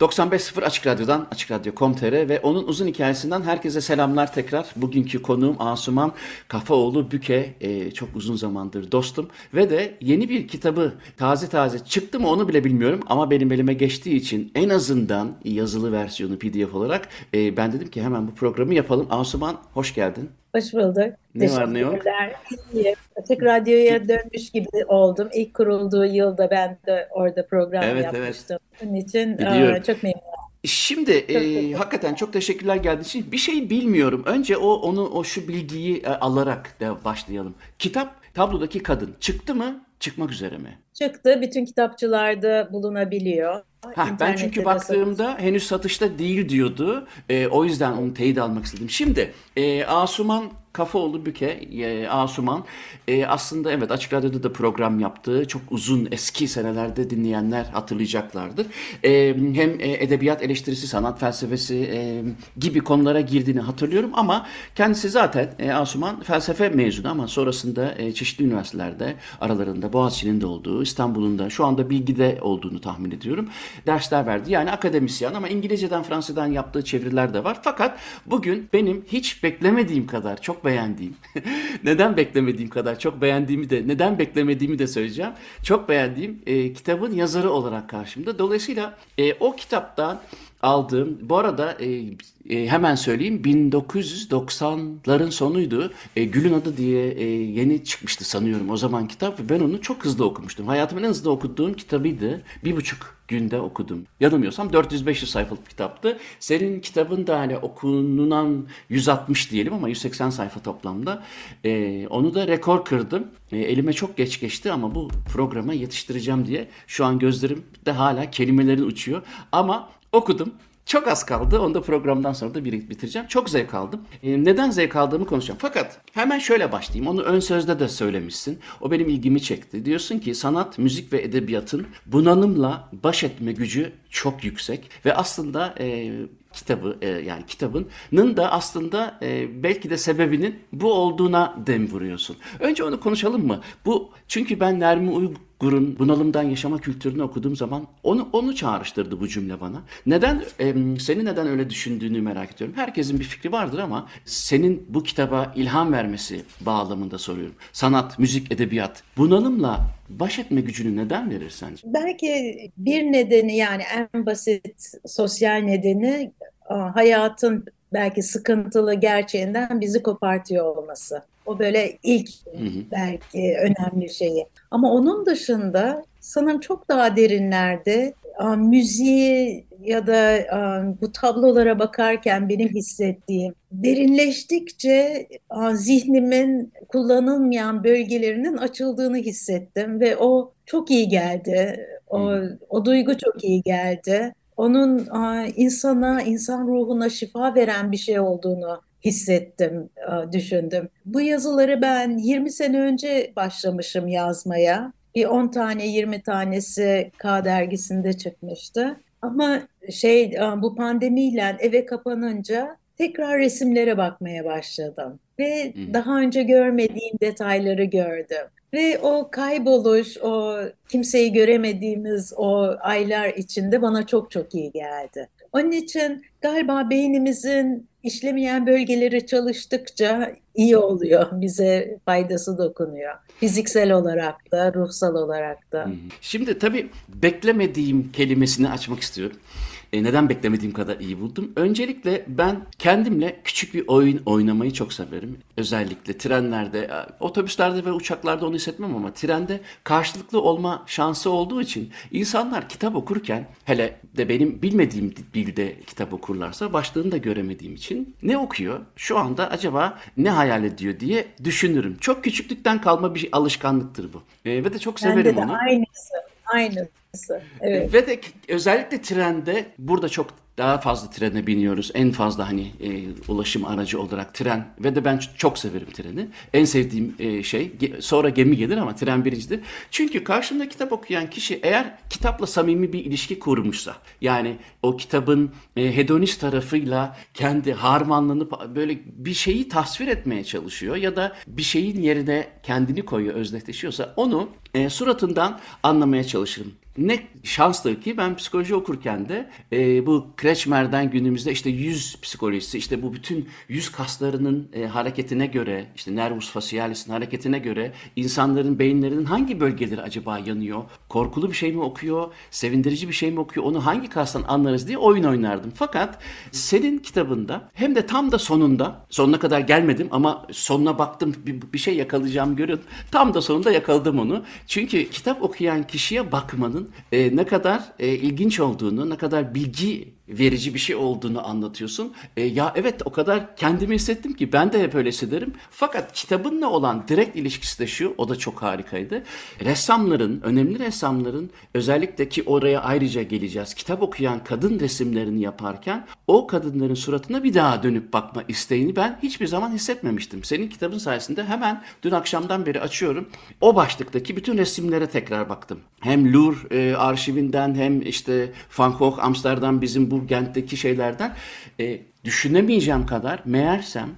...95.0 Açık Radyo'dan, Açık Radyo.com.tr ve onun uzun hikayesinden herkese selamlar tekrar. Bugünkü konuğum Asuman Kafaoğlu Büke, ee, çok uzun zamandır dostum. Ve de yeni bir kitabı taze taze çıktı mı onu bile bilmiyorum ama benim elime geçtiği için en azından yazılı versiyonu PDF olarak e, ben dedim ki hemen bu programı yapalım. Asuman hoş geldin. Hoş bulduk. Ne var ne yok? İyiyim. Açık Radyo'ya dönmüş gibi oldum. İlk kurulduğu yılda ben de orada program Evet, yapmıştım. Bunun için Biliyorum. çok memnunum. Şimdi e, hakikaten çok teşekkürler geldiğin için. Bir şey bilmiyorum. Önce o onu o şu bilgiyi e, alarak da başlayalım. Kitap tablodaki kadın çıktı mı? Çıkmak üzere mi? Çıktı. Bütün kitapçılarda bulunabiliyor. Ha, ben çünkü baktığımda henüz satışta değil diyordu. E, o yüzden onu teyit almak istedim. Şimdi e, Asuman Kafaoğlu Büke, e, Asuman e, aslında evet Açık Radyo'da da program yaptığı çok uzun eski senelerde dinleyenler hatırlayacaklardır. E, hem e, edebiyat eleştirisi, sanat felsefesi e, gibi konulara girdiğini hatırlıyorum ama kendisi zaten e, Asuman felsefe mezunu ama sonrasında e, çeşitli üniversitelerde aralarında Boğaziçi'nin de olduğu, İstanbul'un da şu anda Bilgi'de olduğunu tahmin ediyorum. Dersler verdi. Yani akademisyen ama İngilizceden Fransızdan yaptığı çeviriler de var. Fakat bugün benim hiç beklemediğim kadar çok beğendiğim, neden beklemediğim kadar çok beğendiğimi de, neden beklemediğimi de söyleyeceğim. Çok beğendiğim e, kitabın yazarı olarak karşımda. Dolayısıyla e, o kitaptan aldığım, bu arada e, e, hemen söyleyeyim 1990'ların sonuydu. E, Gül'ün Adı diye e, yeni çıkmıştı sanıyorum o zaman kitap ve ben onu çok hızlı okumuştum. Hayatımın en hızlı okuduğum kitabıydı. Bir buçuk günde okudum. Yanılmıyorsam 400-500 sayfalık kitaptı. Senin kitabın da hani okunulan 160 diyelim ama 180 sayfa toplamda. E, onu da rekor kırdım. E, elime çok geç geçti ama bu programa yetiştireceğim diye şu an gözlerim de hala kelimelerin uçuyor. Ama okudum. Çok az kaldı. Onu da programdan sonra da bir- bitireceğim. Çok zevk aldım. E, neden zevk aldığımı konuşacağım. Fakat hemen şöyle başlayayım. Onu ön sözde de söylemişsin. O benim ilgimi çekti. Diyorsun ki sanat, müzik ve edebiyatın bunalımla baş etme gücü çok yüksek. Ve aslında e, kitabı e, yani kitabının da aslında e, belki de sebebinin bu olduğuna dem vuruyorsun. Önce onu konuşalım mı? Bu çünkü ben Nermi Uygur'un bunalımdan yaşama kültürünü okuduğum zaman onu onu çağrıştırdı bu cümle bana. Neden e, seni neden öyle düşündüğünü merak ediyorum. Herkesin bir fikri vardır ama senin bu kitaba ilham vermesi bağlamında soruyorum. Sanat, müzik, edebiyat bunalımla baş etme gücünü neden verir sence? Belki bir nedeni yani en basit sosyal nedeni hayatın belki sıkıntılı gerçeğinden bizi kopartıyor olması. O böyle ilk belki önemli şeyi. Ama onun dışında sanırım çok daha derinlerde aa, müziği ya da bu tablolara bakarken benim hissettiğim derinleştikçe aa, zihnimin kullanılmayan bölgelerinin açıldığını hissettim ve o çok iyi geldi. O, o duygu çok iyi geldi. Onun insana, insan ruhuna şifa veren bir şey olduğunu hissettim, aa, düşündüm. Bu yazıları ben 20 sene önce başlamışım yazmaya. Bir 10 tane, 20 tanesi K dergisinde çıkmıştı. Ama şey bu pandemiyle eve kapanınca tekrar resimlere bakmaya başladım ve Hı. daha önce görmediğim detayları gördüm. Ve o kayboluş, o kimseyi göremediğimiz o aylar içinde bana çok çok iyi geldi. Onun için galiba beynimizin işlemeyen bölgeleri çalıştıkça iyi oluyor, bize faydası dokunuyor. Fiziksel olarak da, ruhsal olarak da. Şimdi tabii beklemediğim kelimesini açmak istiyorum. E, neden beklemediğim kadar iyi buldum? Öncelikle ben kendimle küçük bir oyun oynamayı çok severim. Özellikle trenlerde, e, otobüslerde ve uçaklarda onu hissetmem ama trende karşılıklı olma şansı olduğu için insanlar kitap okurken hele de benim bilmediğim dilde kitap okurlarsa başlığını da göremediğim için ne okuyor? Şu anda acaba ne hayal ediyor diye düşünürüm. Çok küçüklükten kalma bir alışkanlıktır bu. E, ve de çok severim Bende de onu. aynısı, aynısı. Evet. Ve de özellikle trende burada çok daha fazla trene biniyoruz. En fazla hani e, ulaşım aracı olarak tren ve de ben çok severim treni. En sevdiğim e, şey ge- sonra gemi gelir ama tren birincidir. Çünkü karşımda kitap okuyan kişi eğer kitapla samimi bir ilişki kurmuşsa yani o kitabın e, hedonist tarafıyla kendi harmanlanıp böyle bir şeyi tasvir etmeye çalışıyor ya da bir şeyin yerine kendini koyuyor, özdeşleşiyorsa onu e, suratından anlamaya çalışırım. Ne şanstır ki ben psikoloji okurken de e, bu Kretschmer'den günümüzde işte yüz psikolojisi, işte bu bütün yüz kaslarının e, hareketine göre, işte nervus facialis'in hareketine göre insanların beyinlerinin hangi bölgeleri acaba yanıyor? Korkulu bir şey mi okuyor? Sevindirici bir şey mi okuyor? Onu hangi kastan anlarız diye oyun oynardım. Fakat senin kitabında hem de tam da sonunda, sonuna kadar gelmedim ama sonuna baktım bir, bir şey yakalayacağım görün. Tam da sonunda yakaladım onu. Çünkü kitap okuyan kişiye bakmanın e, ne kadar e, ilginç olduğunu, ne kadar bilgi verici bir şey olduğunu anlatıyorsun. E, ya evet o kadar kendimi hissettim ki ben de hep öyle hissederim. Fakat kitabınla olan direkt ilişkisi de şu, o da çok harikaydı. Ressamların, önemli ressamların özellikle ki oraya ayrıca geleceğiz. Kitap okuyan kadın resimlerini yaparken o kadınların suratına bir daha dönüp bakma isteğini ben hiçbir zaman hissetmemiştim. Senin kitabın sayesinde hemen dün akşamdan beri açıyorum. O başlıktaki bütün resimlere tekrar baktım. Hem Louvre e, arşivinden hem işte Van Gogh Amsterdam bizim bu Gent'teki şeylerden e, düşünemeyeceğim kadar meğersem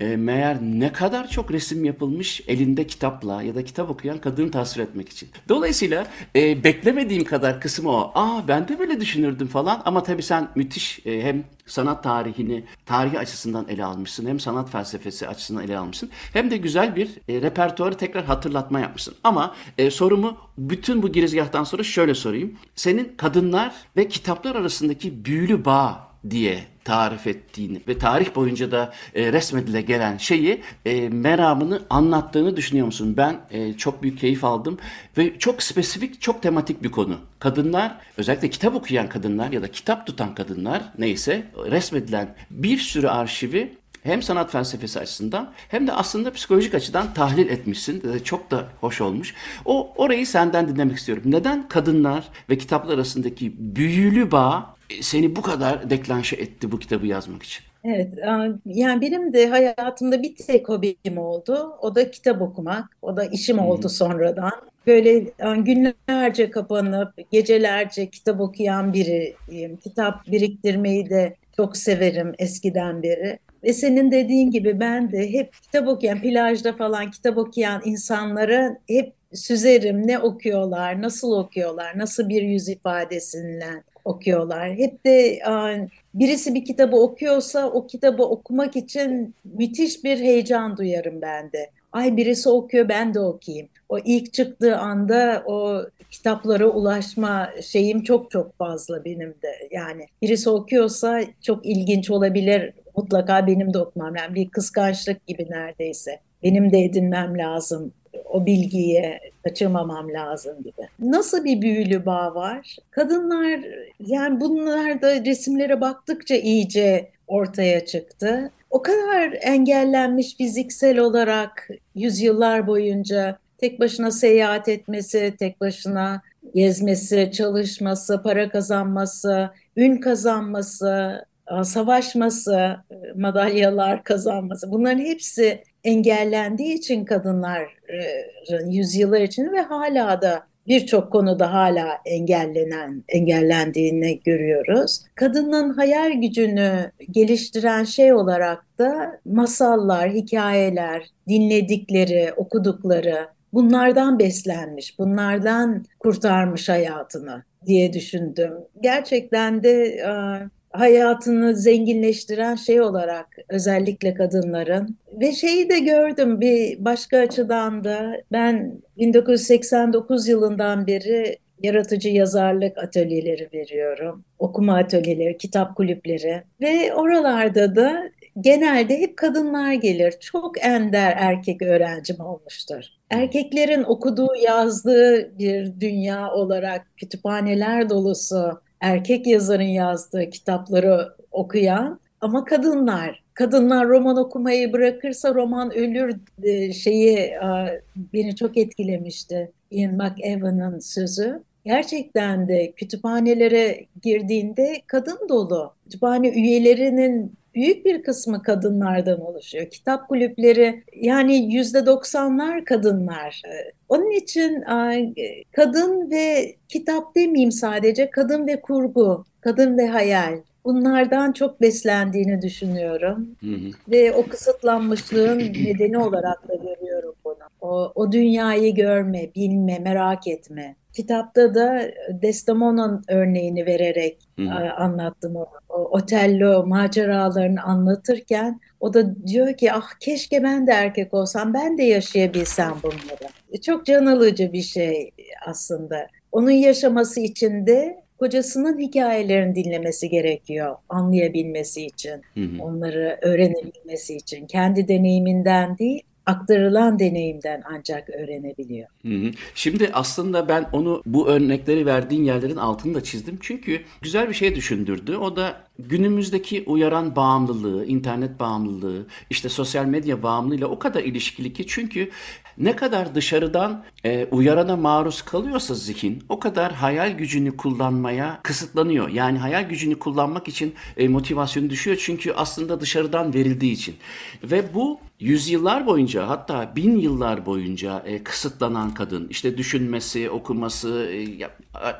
e, meğer ne kadar çok resim yapılmış elinde kitapla ya da kitap okuyan kadını tasvir etmek için. Dolayısıyla e, beklemediğim kadar kısmı o. Aa ben de böyle düşünürdüm falan ama tabii sen müthiş e, hem sanat tarihini tarihi açısından ele almışsın hem sanat felsefesi açısından ele almışsın hem de güzel bir e, repertuarı tekrar hatırlatma yapmışsın. Ama e, sorumu bütün bu girizgahtan sonra şöyle sorayım. Senin kadınlar ve kitaplar arasındaki büyülü bağ diye tarif ettiğini ve tarih boyunca da e, resmedile gelen şeyi e, meramını anlattığını düşünüyor musun? Ben e, çok büyük keyif aldım ve çok spesifik, çok tematik bir konu. Kadınlar, özellikle kitap okuyan kadınlar ya da kitap tutan kadınlar neyse resmedilen bir sürü arşivi hem sanat felsefesi açısından hem de aslında psikolojik açıdan tahlil etmişsin. Ee, Çok da hoş olmuş. O orayı senden dinlemek istiyorum. Neden kadınlar ve kitaplar arasındaki büyülü bağ e, seni bu kadar deklanşe etti bu kitabı yazmak için? Evet, e, yani benim de hayatımda bir tek hobim oldu. O da kitap okumak. O da işim oldu sonradan. Böyle e, günlerce kapanıp gecelerce kitap okuyan biriyim. Kitap biriktirmeyi de çok severim eskiden beri. Ve senin dediğin gibi ben de hep kitap okuyan, plajda falan kitap okuyan insanlara hep süzerim. Ne okuyorlar, nasıl okuyorlar, nasıl bir yüz ifadesiyle okuyorlar. Hep de birisi bir kitabı okuyorsa o kitabı okumak için müthiş bir heyecan duyarım ben de. Ay birisi okuyor ben de okuyayım. O ilk çıktığı anda o kitaplara ulaşma şeyim çok çok fazla benim de. Yani birisi okuyorsa çok ilginç olabilir. Mutlaka benim de okumam. Yani bir kıskançlık gibi neredeyse. Benim de edinmem lazım o bilgiyi kaçırmamam lazım gibi. Nasıl bir büyülü bağ var? Kadınlar yani bunlar da resimlere baktıkça iyice ortaya çıktı. O kadar engellenmiş fiziksel olarak yüzyıllar boyunca tek başına seyahat etmesi, tek başına gezmesi, çalışması, para kazanması, ün kazanması, savaşması, madalyalar kazanması bunların hepsi engellendiği için kadınların yüzyıllar için ve hala da birçok konuda hala engellenen, engellendiğini görüyoruz. Kadının hayal gücünü geliştiren şey olarak da masallar, hikayeler, dinledikleri, okudukları bunlardan beslenmiş, bunlardan kurtarmış hayatını diye düşündüm. Gerçekten de hayatını zenginleştiren şey olarak özellikle kadınların ve şeyi de gördüm bir başka açıdan da ben 1989 yılından beri yaratıcı yazarlık atölyeleri veriyorum. Okuma atölyeleri, kitap kulüpleri ve oralarda da genelde hep kadınlar gelir. Çok ender erkek öğrencim olmuştur. Erkeklerin okuduğu, yazdığı bir dünya olarak kütüphaneler dolusu erkek yazarın yazdığı kitapları okuyan ama kadınlar kadınlar roman okumayı bırakırsa roman ölür e, şeyi e, beni çok etkilemişti. Ian McEwan'ın sözü. Gerçekten de kütüphanelere girdiğinde kadın dolu. Kütüphane üyelerinin büyük bir kısmı kadınlardan oluşuyor. Kitap kulüpleri yani yüzde doksanlar kadınlar. E, onun için kadın ve kitap demeyeyim sadece, kadın ve kurgu, kadın ve hayal bunlardan çok beslendiğini düşünüyorum. Hı hı. Ve o kısıtlanmışlığın nedeni olarak da görüyorum bunu. O, o dünyayı görme, bilme, merak etme. Kitapta da Desdemona'nın örneğini vererek hı hı. anlattım onu. O, Otello maceralarını anlatırken o da diyor ki ah keşke ben de erkek olsam ben de yaşayabilsem bunları. Çok can alıcı bir şey aslında. Onun yaşaması için de kocasının hikayelerini dinlemesi gerekiyor anlayabilmesi için, hı hı. onları öğrenebilmesi için. Kendi deneyiminden değil, aktarılan deneyimden ancak öğrenebiliyor. Şimdi aslında ben onu bu örnekleri verdiğin yerlerin altını da çizdim. Çünkü güzel bir şey düşündürdü. O da günümüzdeki uyaran bağımlılığı, internet bağımlılığı, işte sosyal medya bağımlılığıyla o kadar ilişkili ki çünkü ne kadar dışarıdan e, uyarana maruz kalıyorsa zihin o kadar hayal gücünü kullanmaya kısıtlanıyor. Yani hayal gücünü kullanmak için e, motivasyonu düşüyor çünkü aslında dışarıdan verildiği için. Ve bu yüzyıllar boyunca hatta bin yıllar boyunca e, kısıtlanan kadın işte düşünmesi, okuması e, ya,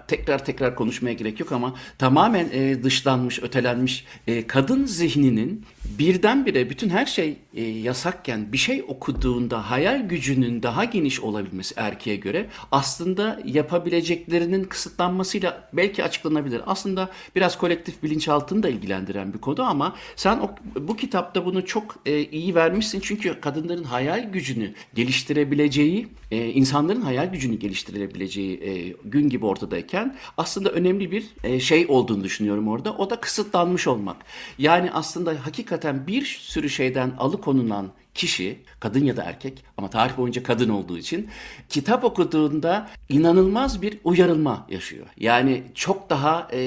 tekrar tekrar konuşmaya gerek yok ama tamamen e, dışlanmış, ötelenmiş e, kadın zihninin birdenbire bütün her şey e, yasakken bir şey okuduğunda hayal gücünün daha geniş olabilmesi erkeğe göre aslında yapabileceklerinin kısıtlanmasıyla belki açıklanabilir. Aslında biraz kolektif bilinçaltını da ilgilendiren bir konu ama sen o, bu kitapta bunu çok e, iyi vermişsin çünkü kadınların hayal gücünü geliştirebileceği, e, insanların hayal gücünü geliştirebileceği e, gün gibi ortadayken aslında önemli bir e, şey olduğunu düşünüyorum orada. O da kısıtlanmış olmak. Yani aslında hakikaten bir sürü şeyden alıkonulan kişi, kadın ya da erkek ama tarih boyunca kadın olduğu için kitap okuduğunda inanılmaz bir uyarılma yaşıyor. Yani çok daha e,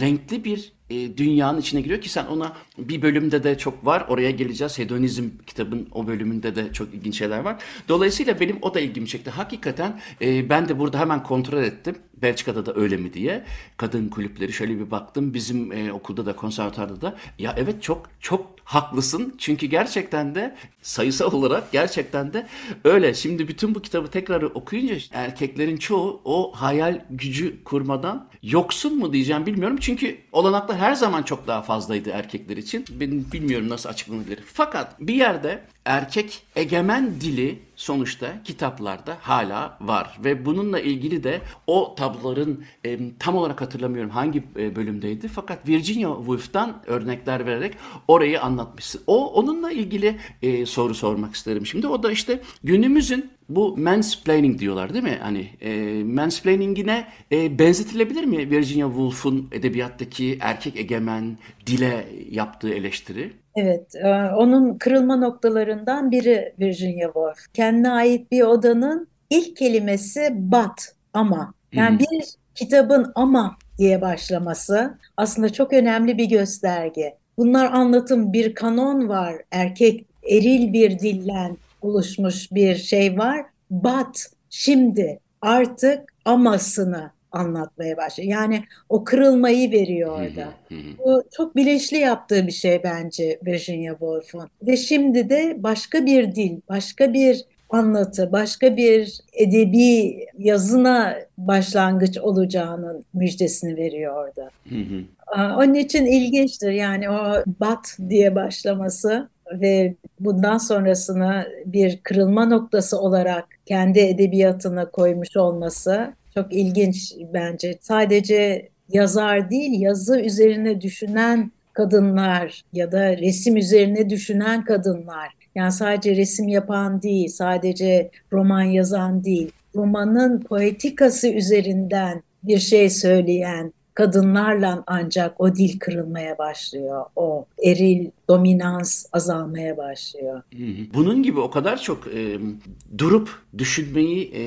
renkli bir e, dünyanın içine giriyor ki sen ona bir bölümde de çok var. Oraya geleceğiz. Hedonizm kitabın o bölümünde de çok ilginç şeyler var. Dolayısıyla benim o da ilgimi çekti. Hakikaten e, ben de burada hemen kontrol ettim. Belçika'da da öyle mi diye. Kadın kulüpleri şöyle bir baktım. Bizim e, okulda da konservatuarda da. Ya evet çok çok haklısın. Çünkü gerçekten de sayısal olarak gerçekten de öyle. Şimdi bütün bu kitabı tekrar okuyunca erkeklerin çoğu o hayal gücü kurmadan yoksun mu diyeceğim bilmiyorum. Çünkü olanaklar her zaman çok daha fazlaydı erkekler için. Ben bilmiyorum nasıl açıklanabilir. Fakat bir yerde erkek egemen dili sonuçta kitaplarda hala var ve bununla ilgili de o tabloların e, tam olarak hatırlamıyorum hangi e, bölümdeydi fakat Virginia Woolf'tan örnekler vererek orayı anlatmışsın. O onunla ilgili e, soru sormak isterim şimdi. O da işte günümüzün bu mansplaining diyorlar değil mi? Hani e, mansplaining'ine e, benzetilebilir mi Virginia Woolf'un edebiyattaki erkek egemen dile yaptığı eleştiri? Evet, e, onun kırılma noktalarından biri Virginia Woolf. Kendine ait bir odanın ilk kelimesi but, ama. Yani bir kitabın ama diye başlaması aslında çok önemli bir gösterge. Bunlar anlatım, bir kanon var, erkek eril bir dillen oluşmuş bir şey var. But, şimdi, artık amasını anlatmaya başlıyor. Yani o kırılmayı veriyor orada. Bu çok bilinçli yaptığı bir şey bence Virginia Woolf'un. Ve şimdi de başka bir dil, başka bir anlatı, başka bir edebi yazına başlangıç olacağının müjdesini veriyor orada. Onun için ilginçtir yani o bat diye başlaması ve bundan sonrasını bir kırılma noktası olarak kendi edebiyatına koymuş olması çok ilginç bence. Sadece yazar değil, yazı üzerine düşünen kadınlar ya da resim üzerine düşünen kadınlar. Yani sadece resim yapan değil, sadece roman yazan değil. Romanın poetikası üzerinden bir şey söyleyen kadınlarla ancak o dil kırılmaya başlıyor. O eril dominans azalmaya başlıyor. Bunun gibi o kadar çok e, durup düşünmeyi e,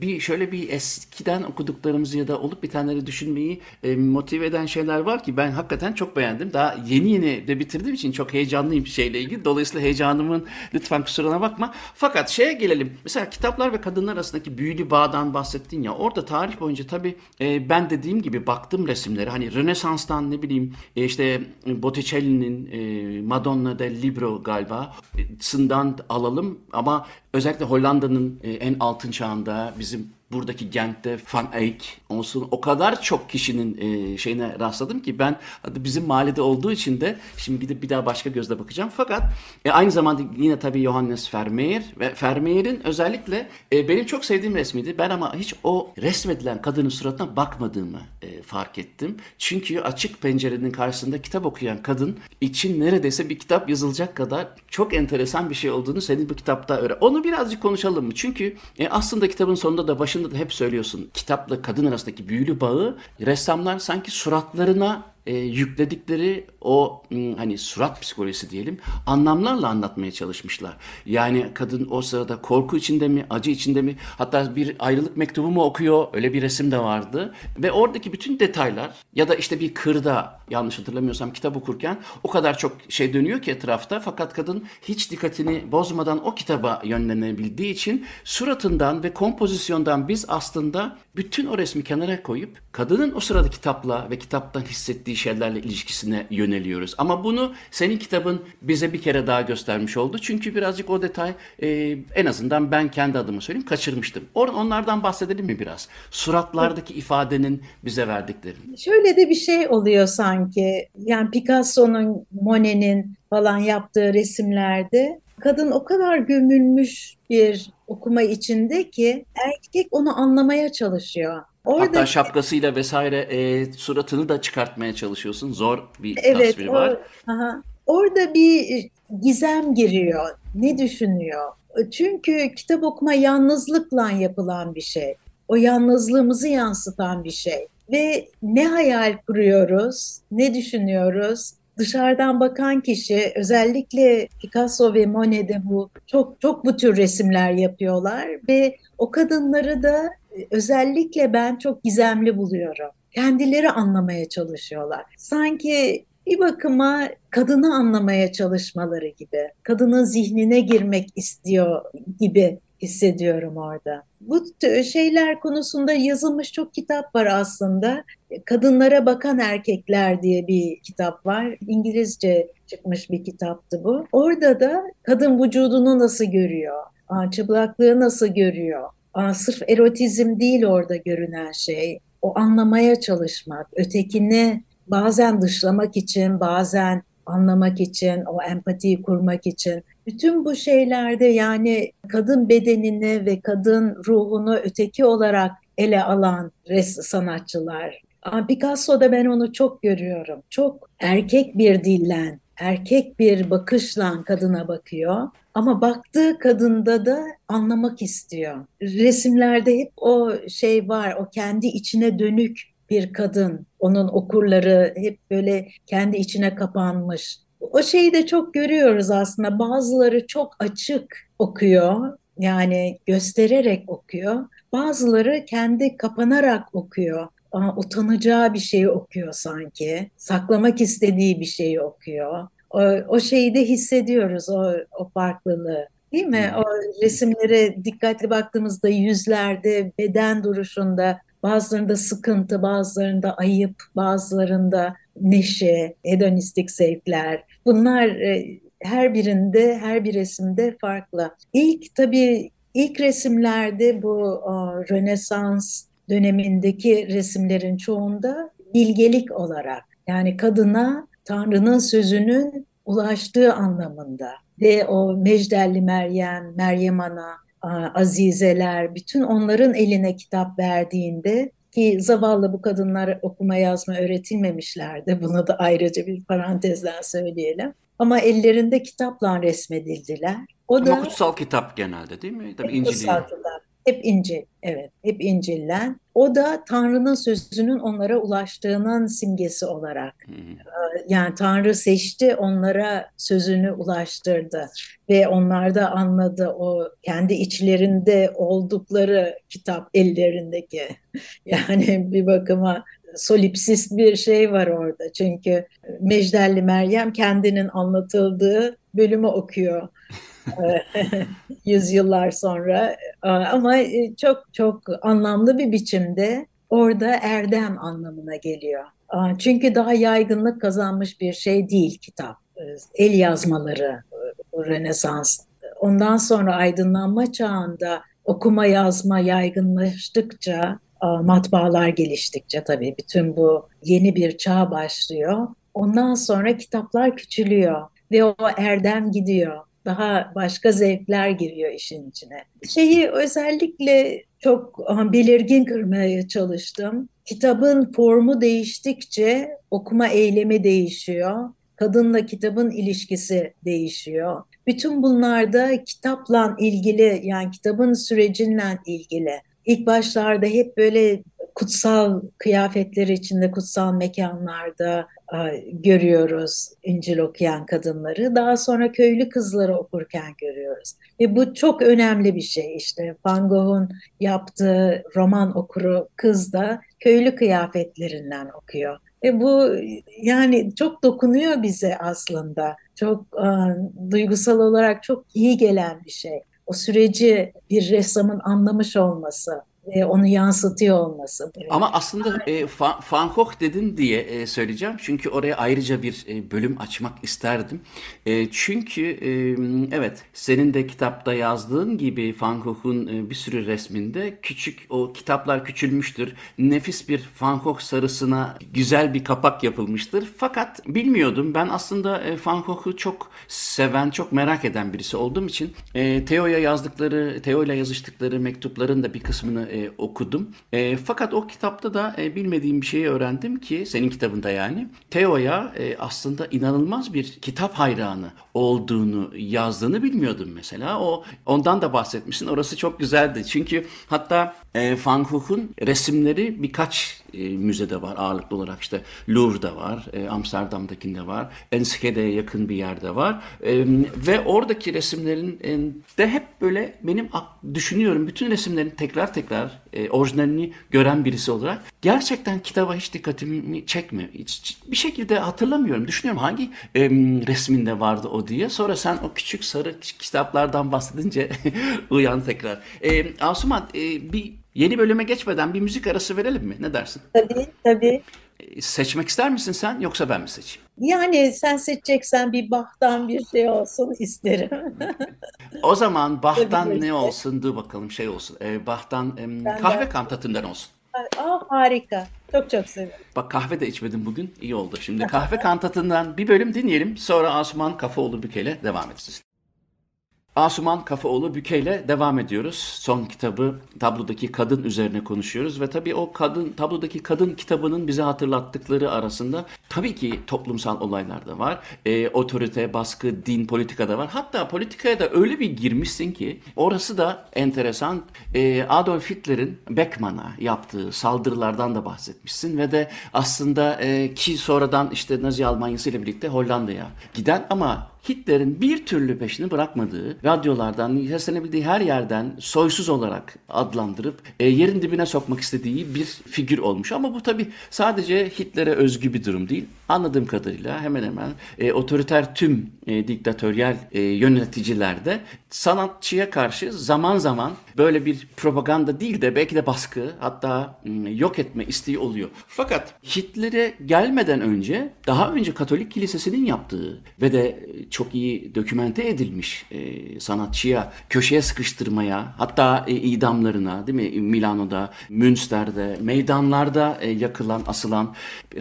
bir şöyle bir eskiden okuduklarımızı ya da olup bitenleri düşünmeyi e, motive eden şeyler var ki ben hakikaten çok beğendim. Daha yeni yeni de bitirdiğim için çok heyecanlıyım şeyle ilgili. Dolayısıyla heyecanımın lütfen kusuruna bakma. Fakat şeye gelelim. Mesela kitaplar ve kadınlar arasındaki büyülü bağdan bahsettin ya. Orada tarih boyunca tabii e, ben dediğim gibi baktım resimleri. Hani Rönesans'tan ne bileyim e, işte Botticelli'nin e, Madonna del Libro galiba. Sından alalım ama özellikle Hollanda'nın e, en altın çağında bizim buradaki Gent'te Van Eyck olsun o kadar çok kişinin e, şeyine rastladım ki ben bizim mahallede olduğu için de şimdi gidip bir daha başka gözle bakacağım. Fakat e, aynı zamanda yine tabii Johannes Vermeer ve Vermeer'in özellikle benim çok sevdiğim resmiydi. Ben ama hiç o resmedilen kadının suratına bakmadığımı fark ettim. Çünkü açık pencerenin karşısında kitap okuyan kadın için neredeyse bir kitap yazılacak kadar çok enteresan bir şey olduğunu senin bu kitapta öyle. Onu birazcık konuşalım mı? Çünkü e, aslında kitabın sonunda da başında da hep söylüyorsun. Kitapla kadın arasındaki büyülü bağı ressamlar sanki suratlarına e, yükledikleri o hani surat psikolojisi diyelim anlamlarla anlatmaya çalışmışlar. Yani kadın o sırada korku içinde mi, acı içinde mi hatta bir ayrılık mektubu mu okuyor öyle bir resim de vardı. Ve oradaki bütün detaylar ya da işte bir kırda yanlış hatırlamıyorsam kitap okurken o kadar çok şey dönüyor ki etrafta fakat kadın hiç dikkatini bozmadan o kitaba yönlenebildiği için suratından ve kompozisyondan biz aslında bütün o resmi kenara koyup kadının o sırada kitapla ve kitaptan hissettiği şeylerle ilişkisine yöneliyoruz. Ama bunu senin kitabın bize bir kere daha göstermiş oldu. Çünkü birazcık o detay e, en azından ben kendi adıma söyleyeyim kaçırmıştım. Or onlardan bahsedelim mi biraz? Suratlardaki ifadenin bize verdikleri. Şöyle de bir şey oluyor sanki. Yani Picasso'nun, Monet'in falan yaptığı resimlerde kadın o kadar gömülmüş bir okuma içinde ki erkek onu anlamaya çalışıyor. Orada, Hatta şapkasıyla vesaire e, suratını da çıkartmaya çalışıyorsun. Zor bir evet, tasviri var. Aha. Orada bir gizem giriyor. Ne düşünüyor? Çünkü kitap okuma yalnızlıkla yapılan bir şey. O yalnızlığımızı yansıtan bir şey. Ve ne hayal kuruyoruz, ne düşünüyoruz, dışarıdan bakan kişi özellikle Picasso ve Monet'de bu çok çok bu tür resimler yapıyorlar ve o kadınları da özellikle ben çok gizemli buluyorum. Kendileri anlamaya çalışıyorlar. Sanki bir bakıma kadını anlamaya çalışmaları gibi, kadının zihnine girmek istiyor gibi hissediyorum orada. Bu şeyler konusunda yazılmış çok kitap var aslında. Kadınlara Bakan Erkekler diye bir kitap var. İngilizce çıkmış bir kitaptı bu. Orada da kadın vücudunu nasıl görüyor, çıplaklığı nasıl görüyor. Sırf erotizm değil orada görünen şey. O anlamaya çalışmak, ötekini bazen dışlamak için, bazen anlamak için, o empatiyi kurmak için. Bütün bu şeylerde yani kadın bedenini ve kadın ruhunu öteki olarak ele alan res sanatçılar. Picasso'da ben onu çok görüyorum. Çok erkek bir dillen, erkek bir bakışla kadına bakıyor. Ama baktığı kadında da anlamak istiyor. Resimlerde hep o şey var, o kendi içine dönük bir kadın. Onun okurları hep böyle kendi içine kapanmış. O şeyi de çok görüyoruz aslında. Bazıları çok açık okuyor. Yani göstererek okuyor. Bazıları kendi kapanarak okuyor. Aa, utanacağı bir şeyi okuyor sanki. Saklamak istediği bir şeyi okuyor. O, o şeyi de hissediyoruz, o, o farklılığı. Değil mi? O resimlere dikkatli baktığımızda yüzlerde, beden duruşunda Bazılarında sıkıntı, bazılarında ayıp, bazılarında neşe, hedonistik zevkler. Bunlar e, her birinde, her bir resimde farklı. İlk tabii ilk resimlerde bu o, Rönesans dönemindeki resimlerin çoğunda bilgelik olarak yani kadına Tanrı'nın sözünün ulaştığı anlamında ve o Mecdelli Meryem, Meryem Ana, azizeler, bütün onların eline kitap verdiğinde ki zavallı bu kadınlar okuma yazma öğretilmemişlerdi. Bunu da ayrıca bir parantezden söyleyelim. Ama ellerinde kitapla resmedildiler. O Ama da kutsal kitap genelde değil mi? Tabii İncil'i. Kutsal kitap. Hep İncil, evet, hep İncil'den. O da Tanrı'nın sözünün onlara ulaştığının simgesi olarak. Yani Tanrı seçti, onlara sözünü ulaştırdı ve onlar da anladı o kendi içlerinde oldukları kitap ellerindeki. Yani bir bakıma solipsist bir şey var orada. Çünkü Mecdelli Meryem kendinin anlatıldığı bölümü okuyor. yüzyıllar sonra ama çok çok anlamlı bir biçimde orada erdem anlamına geliyor. Çünkü daha yaygınlık kazanmış bir şey değil kitap. El yazmaları Rönesans. Ondan sonra aydınlanma çağında okuma yazma yaygınlaştıkça, matbaalar geliştikçe tabii bütün bu yeni bir çağ başlıyor. Ondan sonra kitaplar küçülüyor ve o erdem gidiyor daha başka zevkler giriyor işin içine. Şeyi özellikle çok belirgin kırmaya çalıştım. Kitabın formu değiştikçe okuma eylemi değişiyor. Kadınla kitabın ilişkisi değişiyor. Bütün bunlarda kitapla ilgili yani kitabın sürecinden ilgili. İlk başlarda hep böyle kutsal kıyafetleri içinde, kutsal mekanlarda görüyoruz İncil okuyan kadınları. Daha sonra köylü kızları okurken görüyoruz. Ve bu çok önemli bir şey işte. Van Gogh'un yaptığı roman okuru kız da köylü kıyafetlerinden okuyor. Ve bu yani çok dokunuyor bize aslında. Çok duygusal olarak çok iyi gelen bir şey. O süreci bir ressamın anlamış olması e, onu yansıtıyor olması. Ama aslında e, Van Gogh dedin diye e, söyleyeceğim. Çünkü oraya ayrıca bir e, bölüm açmak isterdim. E, çünkü e, evet senin de kitapta yazdığın gibi Van Gogh'un e, bir sürü resminde küçük o kitaplar küçülmüştür. Nefis bir Van Gogh sarısına güzel bir kapak yapılmıştır. Fakat bilmiyordum. Ben aslında e, Van Gogh'u çok seven, çok merak eden birisi olduğum için e, Theo'ya yazdıkları, Theo ile yazıştıkları mektupların da bir kısmını e, okudum. E, fakat o kitapta da e, bilmediğim bir şeyi öğrendim ki senin kitabında yani Theo'ya e, aslında inanılmaz bir kitap hayranı olduğunu yazdığını bilmiyordum mesela. O ondan da bahsetmişsin. Orası çok güzeldi. Çünkü hatta e, Van Gogh'un resimleri birkaç e, müzede var ağırlıklı olarak işte Louvre'da var, e, Amsterdam'dakinde var, Enschede'ye yakın bir yerde var e, ve oradaki resimlerin e, de hep böyle benim düşünüyorum bütün resimlerin tekrar tekrar e, orijinalini gören birisi olarak gerçekten kitaba hiç dikkatimi çekmiyor. Hiç, bir şekilde hatırlamıyorum. Düşünüyorum hangi e, resminde vardı o diye. Sonra sen o küçük sarı kitaplardan bahsedince uyan tekrar. E, Asuman e, bir Yeni bölüme geçmeden bir müzik arası verelim mi? Ne dersin? Tabii, tabii. Seçmek ister misin sen yoksa ben mi seçeyim? Yani sen seçeceksen bir Bach'tan bir şey olsun isterim. o zaman Bach'tan ne olsun? Dur bakalım şey olsun. Ee, Bach'tan e, kahve kantatından olsun. Aa, harika. Çok çok seviyorum. Bak kahve de içmedim bugün. İyi oldu. Şimdi kahve kantatından bir bölüm dinleyelim. Sonra Asuman Kafaoğlu Büke'yle devam edeceğiz. Asuman Kafaoğlu Büke ile devam ediyoruz. Son kitabı tablodaki kadın üzerine konuşuyoruz ve tabii o kadın tablodaki kadın kitabının bize hatırlattıkları arasında tabii ki toplumsal olaylar da var. E, otorite, baskı, din, politika da var. Hatta politikaya da öyle bir girmişsin ki orası da enteresan. E, Adolf Hitler'in Beckmann'a yaptığı saldırılardan da bahsetmişsin ve de aslında e, ki sonradan işte Nazi Almanyası ile birlikte Hollanda'ya giden ama Hitler'in bir türlü peşini bırakmadığı, radyolardan, seslenebildiği her yerden soysuz olarak adlandırıp e, yerin dibine sokmak istediği bir figür olmuş. Ama bu tabi sadece Hitler'e özgü bir durum değil. Anladığım kadarıyla hemen hemen e, otoriter tüm e, diktatöryel e, yöneticilerde sanatçıya karşı zaman zaman böyle bir propaganda değil de belki de baskı hatta yok etme isteği oluyor. Fakat Hitler'e gelmeden önce daha önce Katolik Kilisesi'nin yaptığı ve de çok iyi dokümente edilmiş e, sanatçıya köşeye sıkıştırmaya hatta e, idamlarına değil mi Milano'da, Münster'de, meydanlarda e, yakılan, asılan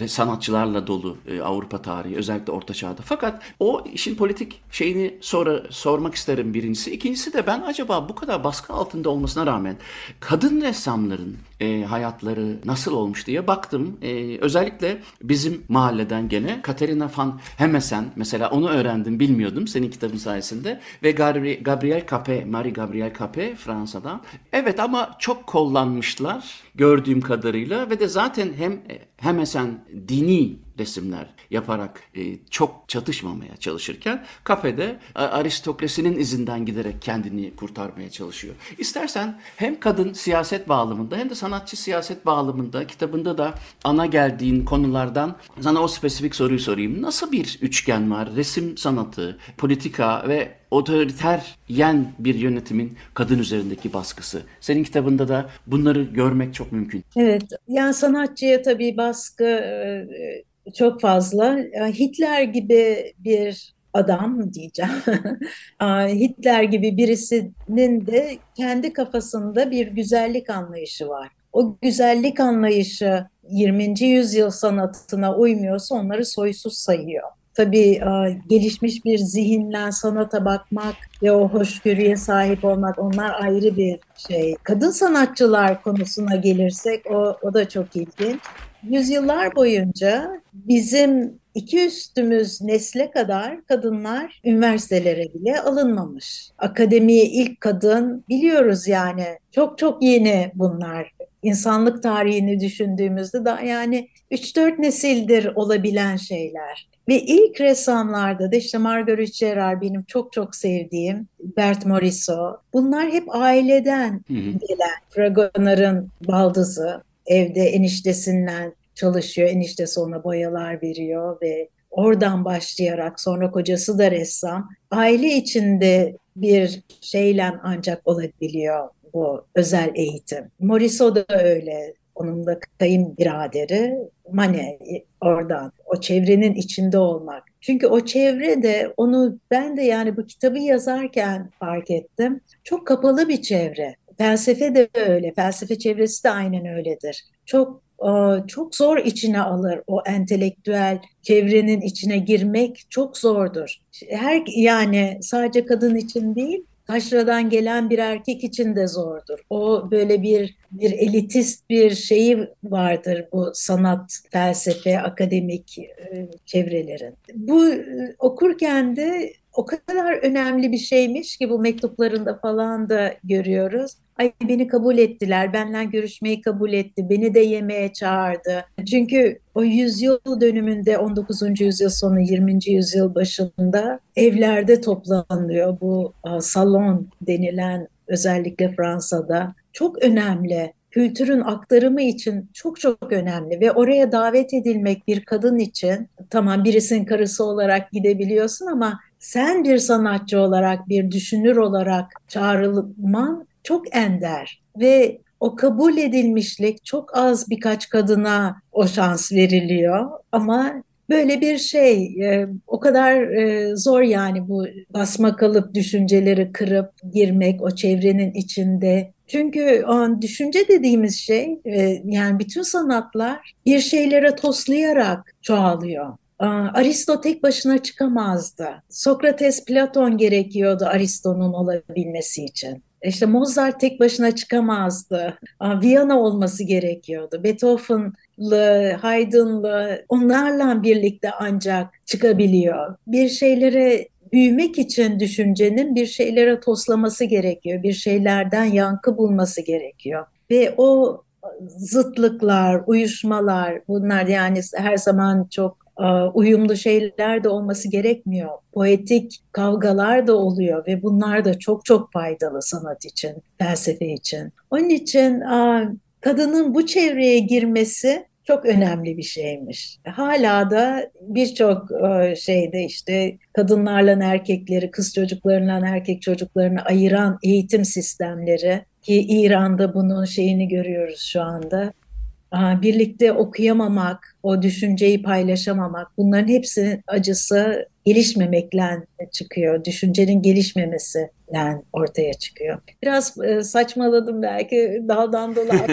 sanatçılarla dolu e, Avrupa tarihi özellikle Orta Çağ'da. Fakat o işin politik şeyini sonra sormak isterim birincisi. İkincisi de ben acaba bu kadar baskı altında olmasına rağmen kadın ressamların e, hayatları nasıl olmuş diye baktım. E, özellikle bizim mahalleden gene Katerina van Hemesen mesela onu öğrendim bilmiyordum senin kitabın sayesinde ve Gabri Gabriel Capet, Marie Gabriel Capet Fransa'dan. Evet ama çok kullanmışlar gördüğüm kadarıyla ve de zaten hem e, Hemesen dini resimler yaparak e, çok çatışmamaya çalışırken kafede aristokrasinin izinden giderek kendini kurtarmaya çalışıyor. İstersen hem kadın siyaset bağlamında hem de sanatçı siyaset bağlamında kitabında da ana geldiğin konulardan sana o spesifik soruyu sorayım. Nasıl bir üçgen var? Resim sanatı, politika ve otoriter yen bir yönetimin kadın üzerindeki baskısı. Senin kitabında da bunları görmek çok mümkün. Evet, yani sanatçıya tabii baskı e, çok fazla. Hitler gibi bir adam diyeceğim. Hitler gibi birisinin de kendi kafasında bir güzellik anlayışı var. O güzellik anlayışı 20. yüzyıl sanatına uymuyorsa onları soysuz sayıyor. Tabii gelişmiş bir zihinle sanata bakmak ve o hoşgörüye sahip olmak onlar ayrı bir şey. Kadın sanatçılar konusuna gelirsek o, o da çok ilginç yüzyıllar boyunca bizim iki üstümüz nesle kadar kadınlar üniversitelere bile alınmamış. Akademiye ilk kadın biliyoruz yani çok çok yeni bunlar. İnsanlık tarihini düşündüğümüzde da yani 3-4 nesildir olabilen şeyler. Ve ilk ressamlarda da işte Marguerite Gerard benim çok çok sevdiğim, Bert Morisot. Bunlar hep aileden gelen. Fragonard'ın baldızı, evde eniştesinden çalışıyor. Eniştesi ona boyalar veriyor ve oradan başlayarak sonra kocası da ressam. Aile içinde bir şeyle ancak olabiliyor bu özel eğitim. Moriso da öyle. Onun da kayınbiraderi Mane oradan o çevrenin içinde olmak. Çünkü o çevre de onu ben de yani bu kitabı yazarken fark ettim. Çok kapalı bir çevre. Felsefe de öyle. Felsefe çevresi de aynen öyledir. Çok çok zor içine alır o entelektüel çevrenin içine girmek çok zordur. Her yani sadece kadın için değil taşradan gelen bir erkek için de zordur. O böyle bir bir elitist bir şeyi vardır bu sanat, felsefe, akademik e, çevrelerin. Bu e, okurken de o kadar önemli bir şeymiş ki bu mektuplarında falan da görüyoruz. Ay beni kabul ettiler, benden görüşmeyi kabul etti, beni de yemeğe çağırdı. Çünkü o yüzyıl dönümünde 19. yüzyıl sonu 20. yüzyıl başında evlerde toplanılıyor bu salon denilen özellikle Fransa'da çok önemli kültürün aktarımı için çok çok önemli ve oraya davet edilmek bir kadın için tamam birisinin karısı olarak gidebiliyorsun ama sen bir sanatçı olarak, bir düşünür olarak çağrılman çok ender ve o kabul edilmişlik çok az birkaç kadına o şans veriliyor ama böyle bir şey e, o kadar e, zor yani bu basma kalıp düşünceleri kırıp girmek o çevrenin içinde. Çünkü o düşünce dediğimiz şey e, yani bütün sanatlar bir şeylere toslayarak çoğalıyor. Aristo tek başına çıkamazdı. Sokrates, Platon gerekiyordu Aristo'nun olabilmesi için. İşte Mozart tek başına çıkamazdı. Viyana olması gerekiyordu. Beethoven'lı, Haydn'lı onlarla birlikte ancak çıkabiliyor. Bir şeylere büyümek için düşüncenin bir şeylere toslaması gerekiyor. Bir şeylerden yankı bulması gerekiyor. Ve o zıtlıklar, uyuşmalar bunlar yani her zaman çok uyumlu şeyler de olması gerekmiyor. Poetik kavgalar da oluyor ve bunlar da çok çok faydalı sanat için, felsefe için. Onun için kadının bu çevreye girmesi çok önemli bir şeymiş. Hala da birçok şeyde işte kadınlarla erkekleri, kız çocuklarıyla erkek çocuklarını ayıran eğitim sistemleri ki İran'da bunun şeyini görüyoruz şu anda birlikte okuyamamak, o düşünceyi paylaşamamak, bunların hepsinin acısı gelişmemekle çıkıyor. Düşüncenin gelişmemesi yani ortaya çıkıyor. Biraz e, saçmaladım belki daldan dola.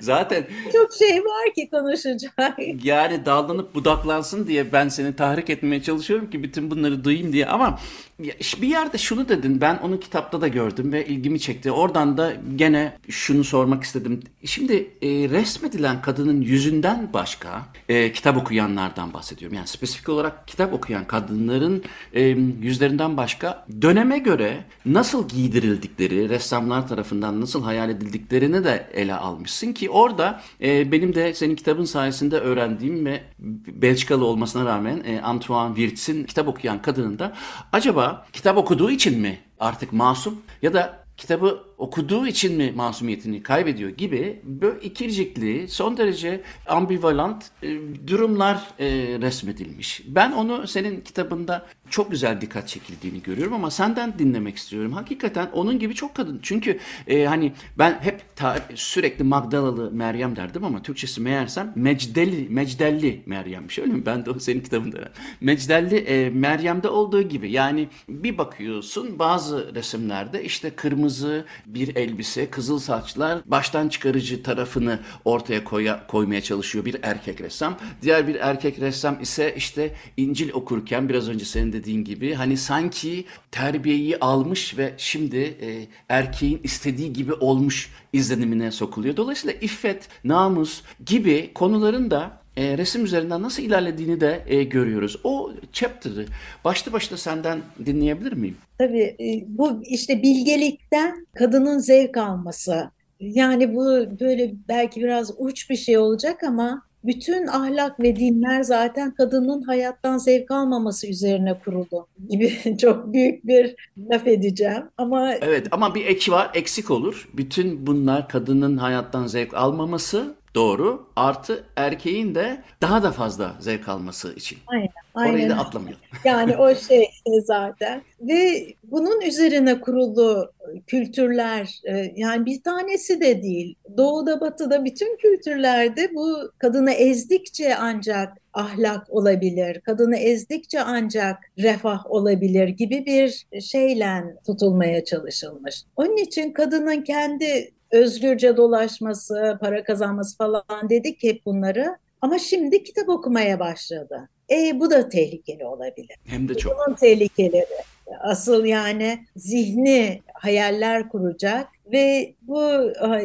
Zaten çok şey var ki konuşacak. Yani dallanıp budaklansın diye ben seni tahrik etmeye çalışıyorum ki bütün bunları duyayım diye ama bir yerde şunu dedin ben onu kitapta da gördüm ve ilgimi çekti. Oradan da gene şunu sormak istedim. Şimdi e, resmedilen kadının yüzünden başka e, kitap okuyanlardan bahsediyorum. Yani spesifik olarak kitap okuyan kadınların e, yüzlerinden başka döneme göre nasıl giydirildikleri, ressamlar tarafından nasıl hayal edildiklerini de ele almışsın ki orada e, benim de senin kitabın sayesinde öğrendiğim ve Belçikalı olmasına rağmen e, Antoine Wirtz'in kitap okuyan kadının da acaba kitap okuduğu için mi artık masum ya da kitabı okuduğu için mi masumiyetini kaybediyor gibi böyle ikircikli, son derece ambivalent e, durumlar e, resmedilmiş. Ben onu senin kitabında çok güzel dikkat çekildiğini görüyorum ama senden dinlemek istiyorum. Hakikaten onun gibi çok kadın. Çünkü e, hani ben hep ta, sürekli Magdalalı Meryem derdim ama Türkçesi meğersem Mecdeli, Mecdelli Meryem'miş öyle mi? Ben de o senin kitabında. Mecdelli e, Meryem'de olduğu gibi yani bir bakıyorsun bazı resimlerde işte kırmızı bir elbise, kızıl saçlar baştan çıkarıcı tarafını ortaya koya, koymaya çalışıyor bir erkek ressam. Diğer bir erkek ressam ise işte İncil okurken biraz önce senin dediğin gibi hani sanki terbiyeyi almış ve şimdi e, erkeğin istediği gibi olmuş izlenimine sokuluyor. Dolayısıyla iffet, namus gibi konuların da e, resim üzerinden nasıl ilerlediğini de e, görüyoruz. O chapter'ı başlı başına senden dinleyebilir miyim? Tabii e, bu işte bilgelikten kadının zevk alması. Yani bu böyle belki biraz uç bir şey olacak ama bütün ahlak ve dinler zaten kadının hayattan zevk almaması üzerine kuruldu gibi çok büyük bir laf edeceğim ama Evet ama bir eki var eksik olur. Bütün bunlar kadının hayattan zevk almaması Doğru. Artı erkeğin de daha da fazla zevk alması için. Aynen. aynen. Orayı da atlamayalım. Yani o şey zaten. Ve bunun üzerine kurulu kültürler e, yani bir tanesi de değil. Doğuda batıda bütün kültürlerde bu kadını ezdikçe ancak ahlak olabilir, kadını ezdikçe ancak refah olabilir gibi bir şeyle tutulmaya çalışılmış. Onun için kadının kendi özgürce dolaşması, para kazanması falan dedik hep bunları. Ama şimdi kitap okumaya başladı. E bu da tehlikeli olabilir. Hem de çok. Bunun tehlikeleri. Asıl yani zihni hayaller kuracak ve bu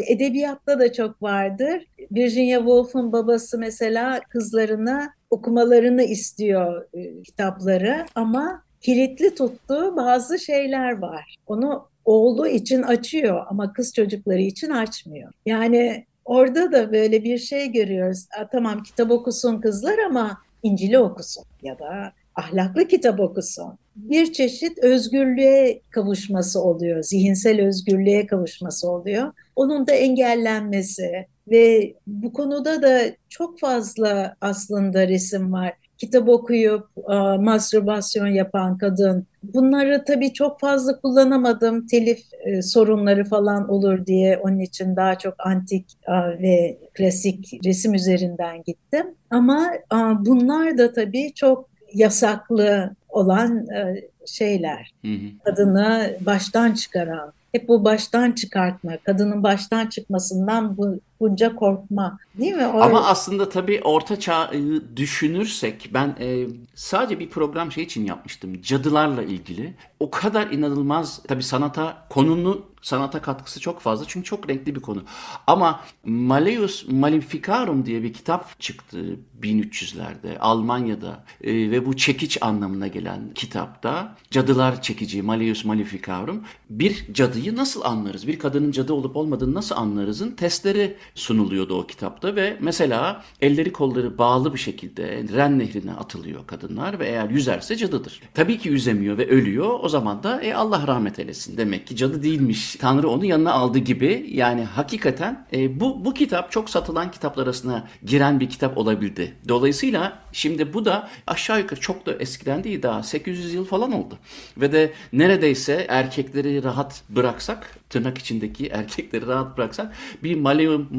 edebiyatta da çok vardır. Virginia Woolf'un babası mesela kızlarına okumalarını istiyor e, kitapları ama kilitli tuttuğu bazı şeyler var. Onu oğlu için açıyor ama kız çocukları için açmıyor. Yani orada da böyle bir şey görüyoruz. tamam kitap okusun kızlar ama İncil'i okusun ya da ahlaklı kitap okusun. Bir çeşit özgürlüğe kavuşması oluyor, zihinsel özgürlüğe kavuşması oluyor. Onun da engellenmesi ve bu konuda da çok fazla aslında resim var kitap okuyup e, mastürbasyon yapan kadın. Bunları tabii çok fazla kullanamadım. Telif e, sorunları falan olur diye onun için daha çok antik e, ve klasik resim üzerinden gittim. Ama e, bunlar da tabii çok yasaklı olan e, şeyler. Hı hı. Kadını baştan çıkaran hep bu baştan çıkartma, kadının baştan çıkmasından bu bunca korkma değil mi? O Ama aslında tabii orta çağı düşünürsek ben e, sadece bir program şey için yapmıştım. Cadılarla ilgili. O kadar inanılmaz tabii sanata konunu sanata katkısı çok fazla çünkü çok renkli bir konu. Ama Malleus Maleficarum diye bir kitap çıktı 1300'lerde Almanya'da e, ve bu çekiç anlamına gelen kitapta cadılar çekici Malleus Maleficarum bir cadıyı nasıl anlarız? Bir kadının cadı olup olmadığını nasıl anlarızın testleri sunuluyordu o kitapta ve mesela elleri kolları bağlı bir şekilde Ren nehrine atılıyor kadınlar ve eğer yüzerse cadıdır. Tabii ki yüzemiyor ve ölüyor. O zaman da e, Allah rahmet eylesin. Demek ki cadı değilmiş. Tanrı onu yanına aldı gibi. Yani hakikaten e, bu bu kitap çok satılan kitaplar arasına giren bir kitap olabildi. Dolayısıyla şimdi bu da aşağı yukarı çok da eskiden değil daha 800 yıl falan oldu. Ve de neredeyse erkekleri rahat bıraksak tırnak içindeki erkekleri rahat bıraksak bir Maleum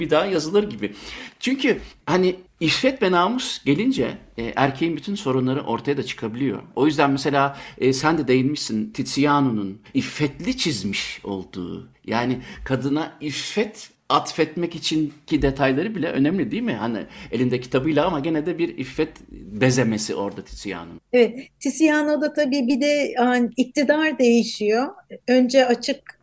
bir daha yazılır gibi. Çünkü hani İffet ve namus gelince e, erkeğin bütün sorunları ortaya da çıkabiliyor. O yüzden mesela e, sen de değinmişsin Tiziano'nun iffetli çizmiş olduğu yani kadına iffet atfetmek içinki detayları bile önemli değil mi? Hani elinde kitabıyla ama gene de bir iffet bezemesi orada Tiziano'nun. Evet, Tiziano'da tabii bir de yani iktidar değişiyor. Önce açık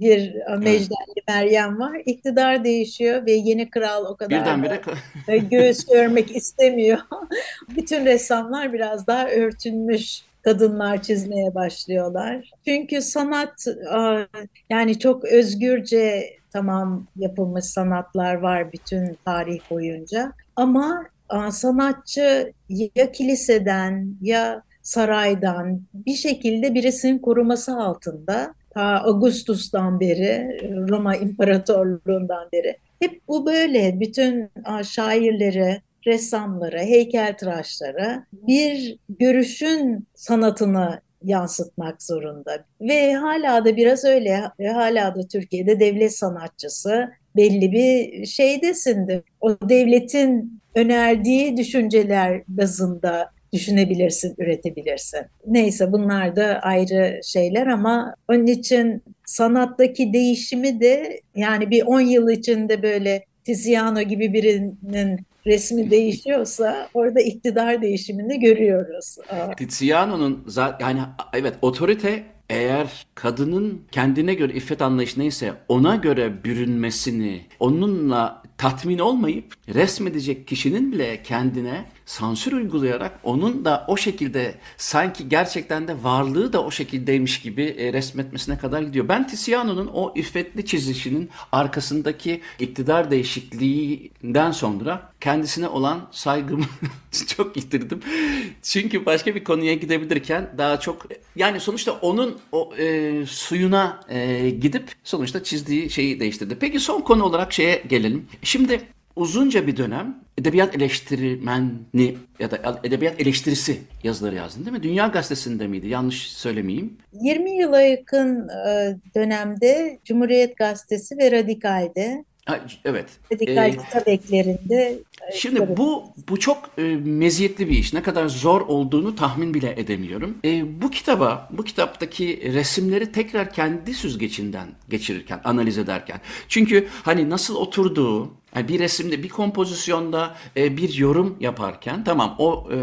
bir Mecdelli Meryem var. İktidar değişiyor ve yeni kral o kadar Birdenbire göğüs görmek istemiyor. Bütün ressamlar biraz daha örtünmüş kadınlar çizmeye başlıyorlar. Çünkü sanat yani çok özgürce tamam yapılmış sanatlar var bütün tarih boyunca ama sanatçı ya kiliseden ya saraydan bir şekilde birisinin koruması altında ta Augustus'tan beri Roma İmparatorluğundan beri hep bu böyle bütün şairleri ressamlara, heykeltıraşlara bir görüşün sanatını yansıtmak zorunda. Ve hala da biraz öyle, hala da Türkiye'de devlet sanatçısı belli bir şeydesindir. O devletin önerdiği düşünceler bazında düşünebilirsin, üretebilirsin. Neyse bunlar da ayrı şeyler ama onun için sanattaki değişimi de yani bir 10 yıl içinde böyle Tiziano gibi birinin resmi değişiyorsa orada iktidar değişimini görüyoruz. Tiziano'nun zaten yani evet otorite eğer kadının kendine göre iffet anlayışı neyse ona göre bürünmesini, onunla tatmin olmayıp resmedecek kişinin bile kendine sansür uygulayarak onun da o şekilde sanki gerçekten de varlığı da o şekildeymiş gibi e, resmetmesine kadar gidiyor. Ben Tiziano'nun o iffetli çizişinin arkasındaki iktidar değişikliğinden sonra kendisine olan saygımı çok yitirdim. Çünkü başka bir konuya gidebilirken daha çok yani sonuçta onun o e, suyuna e, gidip sonuçta çizdiği şeyi değiştirdi. Peki son konu olarak şeye gelelim. Şimdi uzunca bir dönem edebiyat eleştirmeni ya da edebiyat eleştirisi yazıları yazdın değil mi? Dünya Gazetesi'nde miydi? Yanlış söylemeyeyim. 20 yıla yakın e, dönemde Cumhuriyet Gazetesi ve Radikal'de Ha, evet. Radikal ee, kitap eklerinde. Şimdi bu bu çok e, meziyetli bir iş. Ne kadar zor olduğunu tahmin bile edemiyorum. E, bu kitaba, bu kitaptaki resimleri tekrar kendi süzgecinden geçirirken, analiz ederken. Çünkü hani nasıl oturduğu, yani bir resimde, bir kompozisyonda e, bir yorum yaparken tamam o e,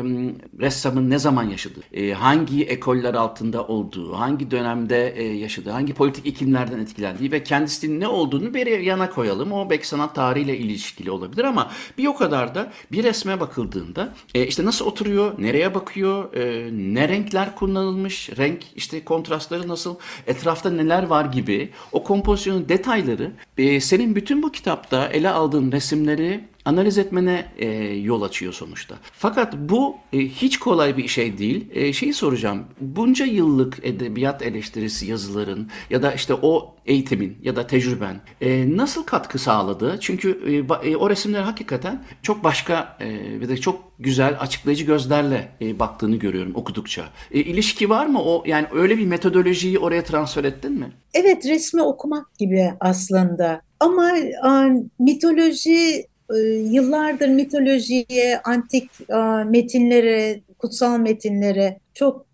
ressamın ne zaman yaşadığı, e, hangi ekoller altında olduğu, hangi dönemde e, yaşadığı, hangi politik iklimlerden etkilendiği ve kendisinin ne olduğunu bir yana koyalım. O belki sanat tarihiyle ilişkili olabilir ama bir o kadar da bir resme bakıldığında e, işte nasıl oturuyor, nereye bakıyor, e, ne renkler kullanılmış, renk işte kontrastları nasıl, etrafta neler var gibi o kompozisyonun detayları e, senin bütün bu kitapta ele aldığın aldığın resimleri analiz etmene e, yol açıyor sonuçta. Fakat bu e, hiç kolay bir şey değil. E, şeyi soracağım. Bunca yıllık edebiyat eleştirisi yazıların ya da işte o eğitimin ya da tecrüben e, nasıl katkı sağladı? Çünkü e, e, o resimler hakikaten çok başka e, ve de çok güzel açıklayıcı gözlerle e, baktığını görüyorum okudukça. E, ilişki var mı? O yani öyle bir metodolojiyi oraya transfer ettin mi? Evet, resmi okumak gibi aslında. Ama a, mitoloji e, yıllardır mitolojiye, antik a, metinlere, kutsal metinlere çok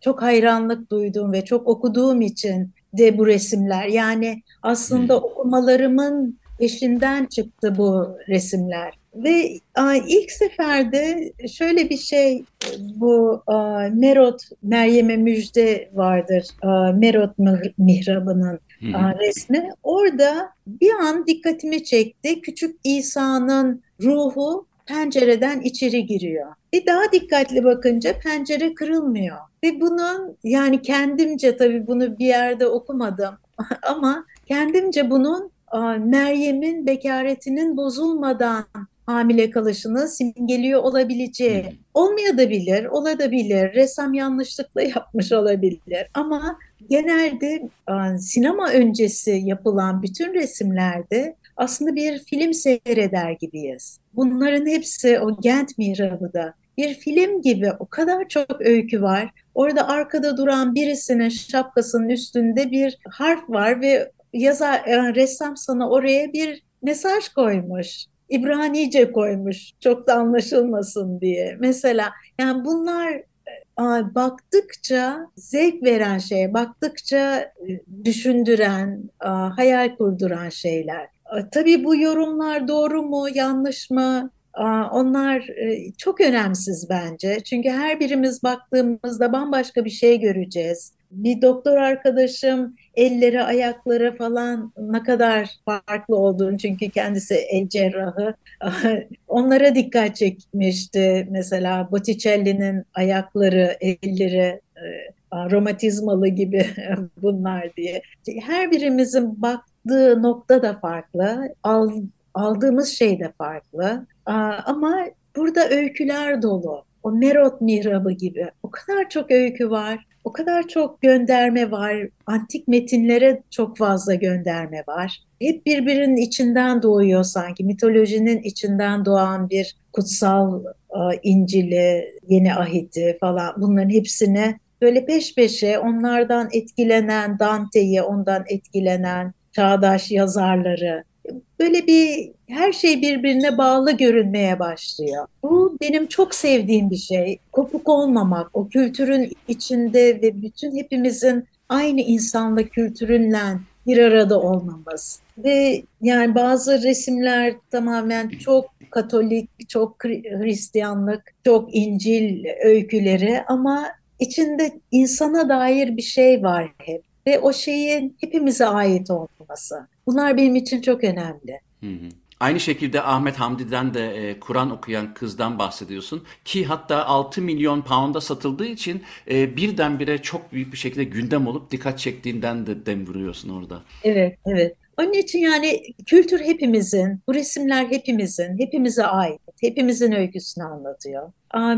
çok hayranlık duyduğum ve çok okuduğum için de bu resimler. Yani aslında hmm. okumalarımın peşinden çıktı bu resimler. Ve a, ilk seferde şöyle bir şey bu a, Merot Meryem'e müjde vardır. A, Merot mihrabının a, resmi. Orada bir an dikkatimi çekti. Küçük İsa'nın ruhu pencereden içeri giriyor. Ve daha dikkatli bakınca pencere kırılmıyor. Ve bunun yani kendimce tabii bunu bir yerde okumadım ama kendimce bunun Meryem'in bekaretinin bozulmadan hamile kalışını simgeliyor olabileceği. Olmayabilir, olabilir, ressam yanlışlıkla yapmış olabilir ama genelde sinema öncesi yapılan bütün resimlerde aslında bir film seyreder gibiyiz. Bunların hepsi o Gent mihrabı da bir film gibi o kadar çok öykü var. Orada arkada duran birisinin şapkasının üstünde bir harf var ve yazar, yani ressam sana oraya bir mesaj koymuş. İbranice koymuş çok da anlaşılmasın diye. Mesela yani bunlar baktıkça zevk veren şey, baktıkça düşündüren, hayal kurduran şeyler. Tabii bu yorumlar doğru mu, yanlış mı? Onlar çok önemsiz bence. Çünkü her birimiz baktığımızda bambaşka bir şey göreceğiz. Bir doktor arkadaşım elleri, ayakları falan ne kadar farklı olduğunu çünkü kendisi el cerrahı. Onlara dikkat çekmişti. Mesela Botticelli'nin ayakları, elleri romatizmalı gibi bunlar diye. Her birimizin baktığı nokta da farklı, aldığımız şey de farklı. Ama burada öyküler dolu. O Merot mihrabı gibi. O kadar çok öykü var. O kadar çok gönderme var. Antik metinlere çok fazla gönderme var. Hep birbirinin içinden doğuyor sanki. Mitolojinin içinden doğan bir kutsal İncil'i, Yeni Ahit'i falan bunların hepsine böyle peş peşe onlardan etkilenen Dante'yi, ondan etkilenen çağdaş yazarları böyle bir her şey birbirine bağlı görünmeye başlıyor. Bu benim çok sevdiğim bir şey. Kopuk olmamak, o kültürün içinde ve bütün hepimizin aynı insanla kültürünle bir arada olmamız. Ve yani bazı resimler tamamen çok Katolik, çok Hristiyanlık, çok İncil öyküleri ama içinde insana dair bir şey var hep ve o şeyin hepimize ait olması. Bunlar benim için çok önemli. Hı hı. Aynı şekilde Ahmet Hamdi'den de e, Kur'an okuyan kızdan bahsediyorsun ki hatta 6 milyon pound'a satıldığı için e, birdenbire çok büyük bir şekilde gündem olup dikkat çektiğinden de dem vuruyorsun orada. Evet, evet. Onun için yani kültür hepimizin, bu resimler hepimizin, hepimize ait, hepimizin öyküsünü anlatıyor.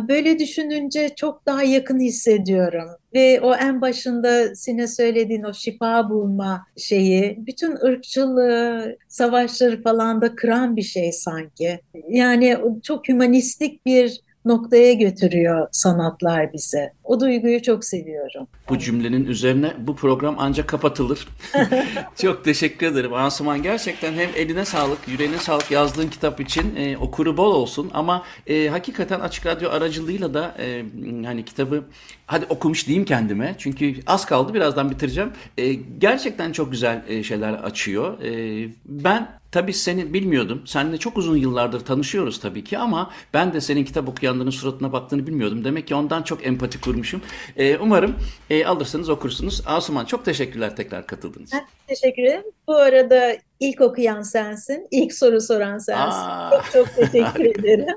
Böyle düşününce çok daha yakın hissediyorum. Ve o en başında sine söylediğin o şifa bulma şeyi, bütün ırkçılığı, savaşları falan da kıran bir şey sanki. Yani çok humanistik bir noktaya götürüyor sanatlar bize. O duyguyu çok seviyorum. Bu cümlenin üzerine bu program ancak kapatılır. çok teşekkür ederim Asuman. Gerçekten hem eline sağlık, yüreğine sağlık yazdığın kitap için e, okuru bol olsun. Ama e, hakikaten Açık Radyo aracılığıyla da e, hani kitabı hadi okumuş diyeyim kendime. Çünkü az kaldı birazdan bitireceğim. E, gerçekten çok güzel e, şeyler açıyor. E, ben Tabii seni bilmiyordum. Seninle çok uzun yıllardır tanışıyoruz tabii ki ama ben de senin kitap okuyanların suratına baktığını bilmiyordum. Demek ki ondan çok empati kurmuşum. Ee, umarım e, alırsanız okursunuz. Asuman çok teşekkürler tekrar katıldığınız için. Teşekkür ederim. Bu arada ilk okuyan sensin. ilk soru soran sensin. Aa. Çok çok teşekkür ederim.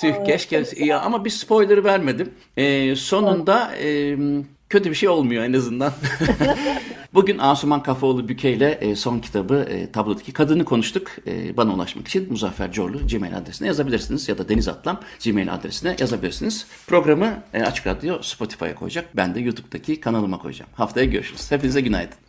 Tüh keşke ya ama bir spoiler vermedim. Ee, sonunda e, kötü bir şey olmuyor en azından. Bugün Asuman Kafaoğlu Büke ile e, son kitabı e, tablodaki kadını konuştuk. E, bana ulaşmak için Muzaffer Corlu Gmail adresine yazabilirsiniz ya da Deniz Atlam Gmail adresine yazabilirsiniz. Programı Açık Radyo Spotify'a koyacak. Ben de YouTube'daki kanalıma koyacağım. Haftaya görüşürüz. Hepinize günaydın.